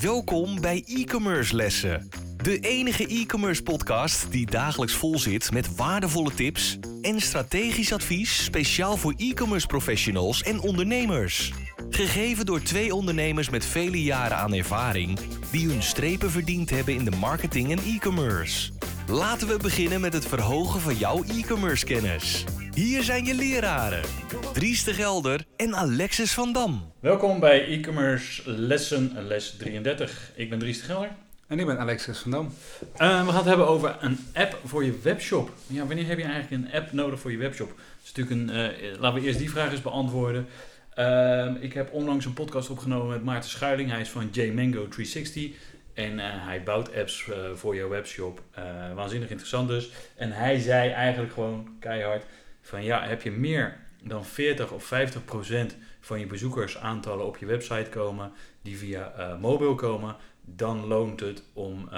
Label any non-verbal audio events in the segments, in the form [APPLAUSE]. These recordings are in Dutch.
Welkom bij e-commerce lessen. De enige e-commerce podcast die dagelijks vol zit met waardevolle tips en strategisch advies speciaal voor e-commerce professionals en ondernemers. Gegeven door twee ondernemers met vele jaren aan ervaring die hun strepen verdiend hebben in de marketing en e-commerce. Laten we beginnen met het verhogen van jouw e-commerce kennis. Hier zijn je leraren, Dries de Gelder en Alexis van Dam. Welkom bij e-commerce lessen, les 33. Ik ben Dries de Gelder. En ik ben Alexis van Dam. Uh, we gaan het hebben over een app voor je webshop. Ja, wanneer heb je eigenlijk een app nodig voor je webshop? Dat is natuurlijk een, uh, laten we eerst die vraag eens beantwoorden. Uh, ik heb onlangs een podcast opgenomen met Maarten Schuiling. Hij is van JMango360. En uh, hij bouwt apps uh, voor jouw webshop. Uh, waanzinnig interessant dus. En hij zei eigenlijk gewoon keihard van ja, heb je meer dan 40 of 50 procent van je bezoekersaantallen op je website komen die via mobiel komen, dan loont het om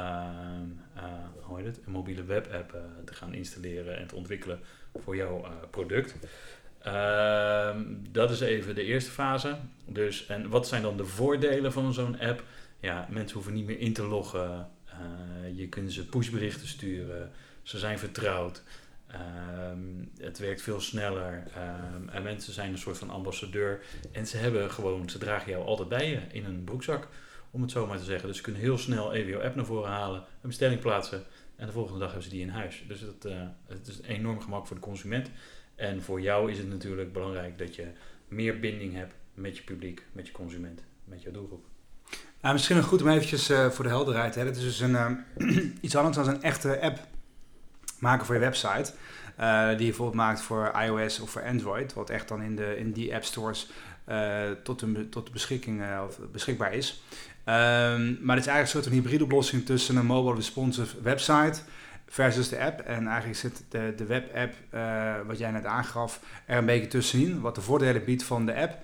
hoe heet het, een mobiele webapp te gaan installeren en te ontwikkelen voor jouw product. Ehm, dat is even de eerste fase. Dus, en wat zijn dan de voordelen van zo'n app? Ja, mensen hoeven niet meer in te loggen. Uh, je kunt ze pushberichten sturen. Ze zijn vertrouwd. Um, het werkt veel sneller. Um, en mensen zijn een soort van ambassadeur. En ze hebben gewoon, ze dragen jou altijd bij je in een broekzak. Om het zo maar te zeggen. Dus ze kunnen heel snel even jouw app naar voren halen. Een bestelling plaatsen. En de volgende dag hebben ze die in huis. Dus dat, uh, het is enorm gemak voor de consument. En voor jou is het natuurlijk belangrijk dat je meer binding hebt met je publiek, met je consument, met jouw doelgroep. Misschien goed om eventjes uh, voor de helderheid. Het is dus een, uh, [CLEARS THROAT] iets anders dan een echte app maken voor je website. Uh, die je bijvoorbeeld maakt voor iOS of voor Android. Wat echt dan in, de, in die app stores tot, de, tot beschikking of beschikbaar is. Um, maar het is eigenlijk een soort van hybride oplossing tussen een mobile responsive website versus de app. En eigenlijk zit de, de webapp, wat jij net aangaf, er een beetje tussenin. Wat de voordelen biedt van de app,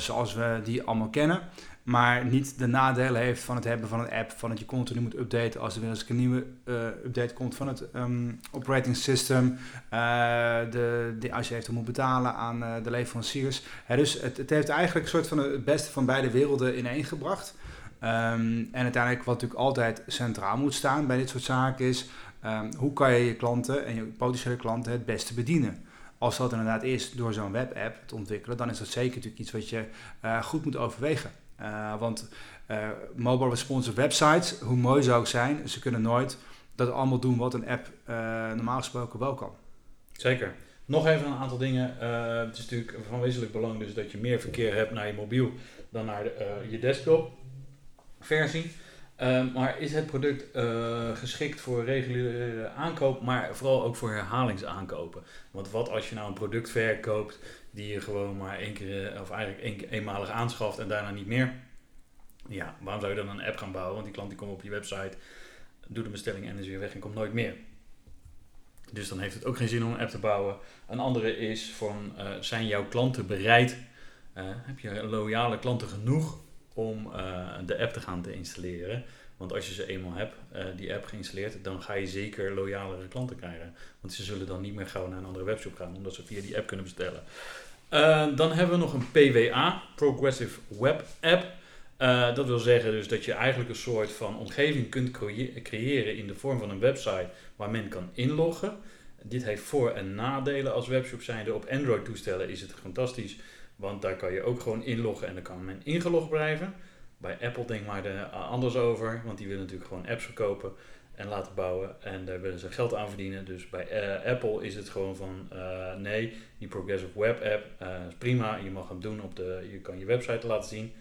zoals we die allemaal kennen. Maar niet de nadelen heeft van het hebben van een app, van dat je continu moet updaten als er weer eens een nieuwe uh, update komt van het um, operating system. de, de, als je even moet betalen aan de leveranciers. Dus het, het heeft eigenlijk een soort van het beste van beide werelden ineengebracht. Um, en uiteindelijk wat natuurlijk altijd centraal moet staan bij dit soort zaken is... Um, hoe kan je je klanten en je potentiële klanten het beste bedienen? Als dat inderdaad is door zo'n webapp te ontwikkelen... dan is dat zeker natuurlijk iets wat je goed moet overwegen. Uh, want uh, mobile responsive websites, hoe mooi zou ook zijn... ze kunnen nooit dat allemaal doen wat een app normaal gesproken wel kan. Zeker. Nog even een aantal dingen. het is natuurlijk van wezenlijk belang dus dat je meer verkeer hebt naar je mobiel dan naar je desktop versie. Uh, maar is het product uh, geschikt voor reguliere aankoop, maar vooral ook voor herhalingsaankopen? Want wat als je nou een product verkoopt die je gewoon maar één keer, of eigenlijk één, eenmalig aanschaft en daarna niet meer? Ja, waarom zou je dan een app gaan bouwen? Want die klant die komt op je website, doet de bestelling en is weer weg en komt nooit meer. Dus dan heeft het ook geen zin om een app te bouwen. Een andere is van, uh, zijn jouw klanten bereid? heb je loyale klanten genoeg om uh, de app te gaan te installeren. Want als je ze eenmaal hebt, uh, die app geïnstalleerd, dan ga je zeker loyalere klanten krijgen. Want ze zullen dan niet meer gauw naar een andere webshop gaan, omdat ze via die app kunnen bestellen. Uh, dan hebben we nog een PWA, Progressive Web App. dat wil zeggen dus dat je eigenlijk een soort van omgeving kunt creëren in de vorm van een website waar men kan inloggen. Dit heeft voor- en nadelen als webshop zijnde. Op Android toestellen is het fantastisch want daar kan je ook gewoon inloggen en dan kan men ingelogd blijven. Bij Apple denk maar de, anders over, want die willen natuurlijk gewoon apps verkopen en laten bouwen. En daar willen ze geld aan verdienen. Dus bij uh, Apple is het gewoon van uh, nee, die Progressive Web App is prima. Je mag hem doen op de, je kan je website laten zien.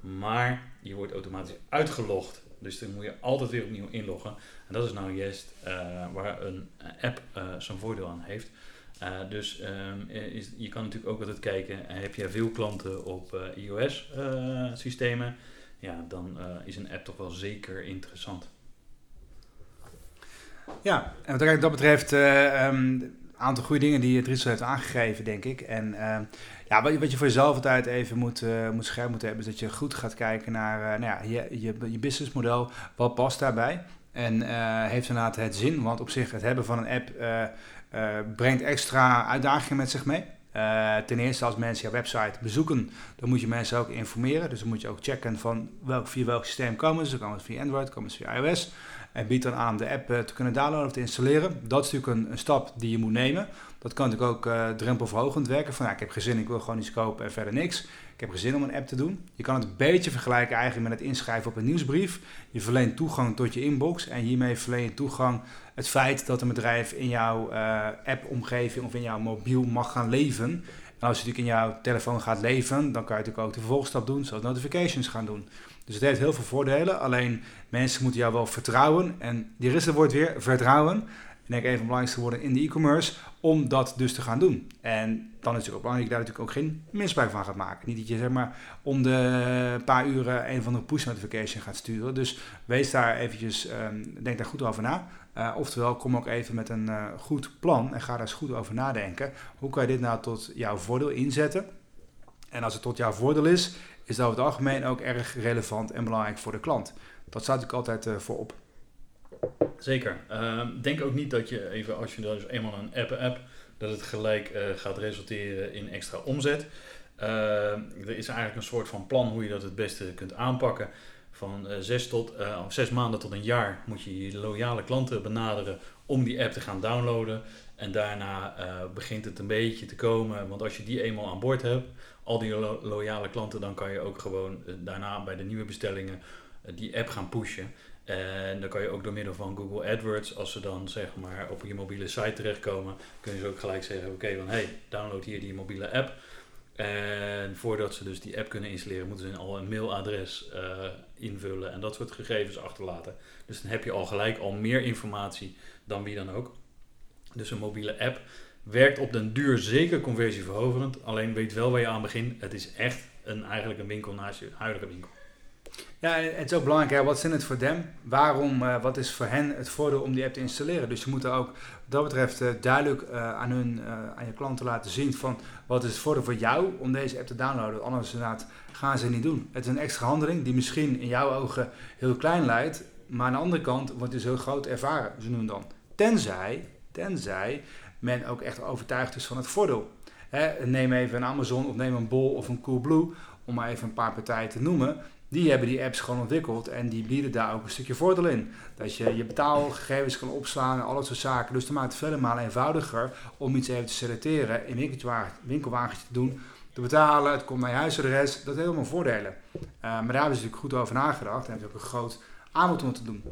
Maar je wordt automatisch uitgelogd. Dus dan moet je altijd weer opnieuw inloggen. En dat is nou juist waar een app zijn voordeel aan heeft. Uh, dus um, is, je kan natuurlijk ook altijd kijken, heb je veel klanten op iOS-systemen, ja, dan is een app toch wel zeker interessant. Ja, en wat dat betreft, een um, aantal goede dingen die Dries heeft aangegeven, denk ik. En ehm, ja, wat, je voor jezelf altijd even moet, moet scherp moeten hebben, is dat je goed gaat kijken naar nou ja, je, je, businessmodel, wat past daarbij. En heeft inderdaad het zin, want op zich het hebben van een app brengt extra uitdagingen met zich mee. Uh, ten eerste, als mensen jouw website bezoeken, dan moet je mensen ook informeren. Dus dan moet je ook checken van welk, via welk systeem komen ze. Komen ze via Android, komen ze via iOS. En biedt dan aan de app uh, te kunnen downloaden of te installeren. Dat is natuurlijk een, stap die je moet nemen. Dat kan natuurlijk ook drempelverhogend werken. Van ja, ik heb geen zin, ik wil gewoon iets kopen en verder niks. Ik heb geen zin om een app te doen. Je kan het een beetje vergelijken eigenlijk met het inschrijven op een nieuwsbrief. Je verleent toegang tot je inbox en hiermee verleen je toegang het feit dat een bedrijf in jouw uh, app-omgeving of in jouw mobiel mag gaan leven. En als je natuurlijk in jouw telefoon gaat leven, dan kan je natuurlijk ook de vervolgstap doen, zoals notifications gaan doen. Dus het heeft heel veel voordelen, alleen mensen moeten jou wel vertrouwen. En hier is het woord weer, vertrouwen ik denk een van de belangrijkste woorden in de e-commerce, om dat dus te gaan doen. En dan is het ook belangrijk dat je daar natuurlijk ook geen misbruik van gaat maken. Niet dat je zeg maar om de paar uren een van de push notification gaat sturen. Dus wees daar eventjes, um, denk daar goed over na. Uh, oftewel, kom ook even met een uh, goed plan en ga daar eens goed over nadenken. Hoe kan je dit nou tot jouw voordeel inzetten? En als het tot jouw voordeel is, is dat over het algemeen ook erg relevant en belangrijk voor de klant. Dat staat natuurlijk altijd uh, voorop. Zeker. Uh, denk ook niet dat je even, als je dus eenmaal een app hebt, dat het gelijk uh, gaat resulteren in extra omzet. Uh, er is eigenlijk een soort van plan hoe je dat het beste kunt aanpakken. Van uh, zes, tot, uh, zes maanden tot een jaar moet je je loyale klanten benaderen om die app te gaan downloaden. En daarna begint het een beetje te komen. Want als je die eenmaal aan boord hebt, al die lo loyale klanten, dan kan je ook gewoon daarna bij de nieuwe bestellingen die app gaan pushen. En dan kan je ook door middel van Google AdWords, als ze dan zeg maar op je mobiele site terechtkomen, kun je ze ook gelijk zeggen: Oké, van hey, download hier die mobiele app. En voordat ze dus die app kunnen installeren, moeten ze al een mailadres uh, invullen en dat soort gegevens achterlaten. Dus dan heb je al gelijk al meer informatie dan wie dan ook. Dus een mobiele app werkt op den duur zeker conversieverhogend. Alleen weet wel waar je aan begint. Het is echt een, eigenlijk een winkel naast je huidige winkel. Ja, het is ook belangrijk, wat is het voor them? Waarom, uh, wat is voor hen het voordeel om die app te installeren? Dus je moet ook wat dat betreft uh, duidelijk uh, aan, hun, aan je klanten laten zien van wat is het voordeel voor jou om deze app te downloaden. Anders gaan ze niet doen. Het is een extra handeling die misschien in jouw ogen heel klein lijkt, maar aan de andere kant wordt dus heel groot ervaren, zo noemen dan. Tenzij, tenzij men ook echt overtuigd is van het voordeel. Neem even een Amazon of neem een Bol of een Coolblue, om maar even een paar partijen te noemen die hebben die apps gewoon ontwikkeld en die bieden daar ook een stukje voordeel in. Dat je je betaalgegevens kan opslaan en al dat soort zaken. Dus dat maakt het vele malen eenvoudiger om iets even te selecteren, in winkelwagentje te doen, te betalen, het komt naar je huisadres. Dat heeft helemaal voordelen. Uh, maar daar hebben ze natuurlijk goed over nagedacht en hebben ze ook een groot aanbod om te doen.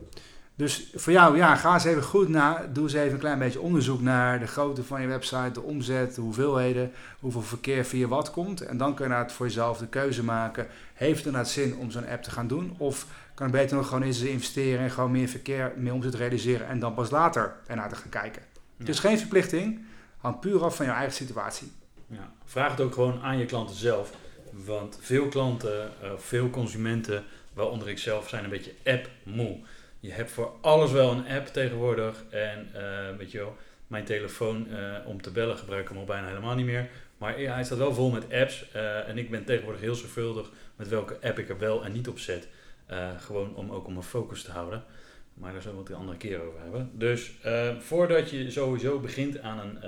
Dus voor jou, ja, ga eens even goed na. Doe eens even een klein beetje onderzoek naar de grootte van je website, de omzet, de hoeveelheden, hoeveel verkeer via wat komt. En dan kun je het voor jezelf de keuze maken. Heeft het nou zin om zo'n app te gaan doen? Of kan het beter nog gewoon eens investeren en gewoon meer verkeer, meer omzet realiseren en dan pas later ernaar te gaan kijken? Ja. Dus geen verplichting, hangt puur af van jouw eigen situatie. Ja. Vraag het ook gewoon aan je klanten zelf. Want veel klanten, uh, veel consumenten, waaronder ik zelf, zijn een beetje app-moe je hebt voor alles wel een app tegenwoordig. En uh, weet je wel, mijn telefoon uh, om te bellen gebruik ik hem al bijna helemaal niet meer. Maar hij staat wel vol met apps. Uh, en ik ben tegenwoordig heel zorgvuldig met welke app ik er wel en niet op zet. gewoon om ook om mijn focus te houden. Maar daar zullen we het een andere keer over hebben. Dus voordat je sowieso begint aan een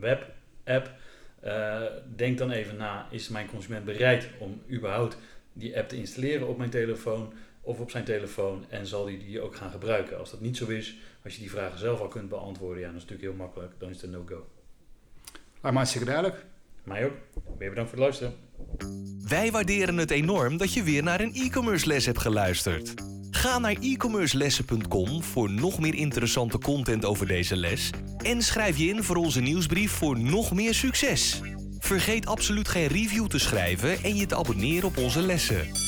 web-app, denk dan even na: is mijn consument bereid om überhaupt die app te installeren op mijn telefoon? Of op zijn telefoon en zal hij die ook gaan gebruiken. Als dat niet zo is, als je die vragen zelf al kunt beantwoorden, ja, dat is natuurlijk heel makkelijk, dan is het een no-go. Maar hartstikke duidelijk. Mij ook. Weer bedankt voor het luisteren. Wij waarderen het enorm dat je weer naar een e-commerce les hebt geluisterd. Ga naar e-commercelessen.com voor nog meer interessante content over deze les en schrijf je in voor onze nieuwsbrief voor nog meer succes. Vergeet absoluut geen review te schrijven en je te abonneren op onze lessen.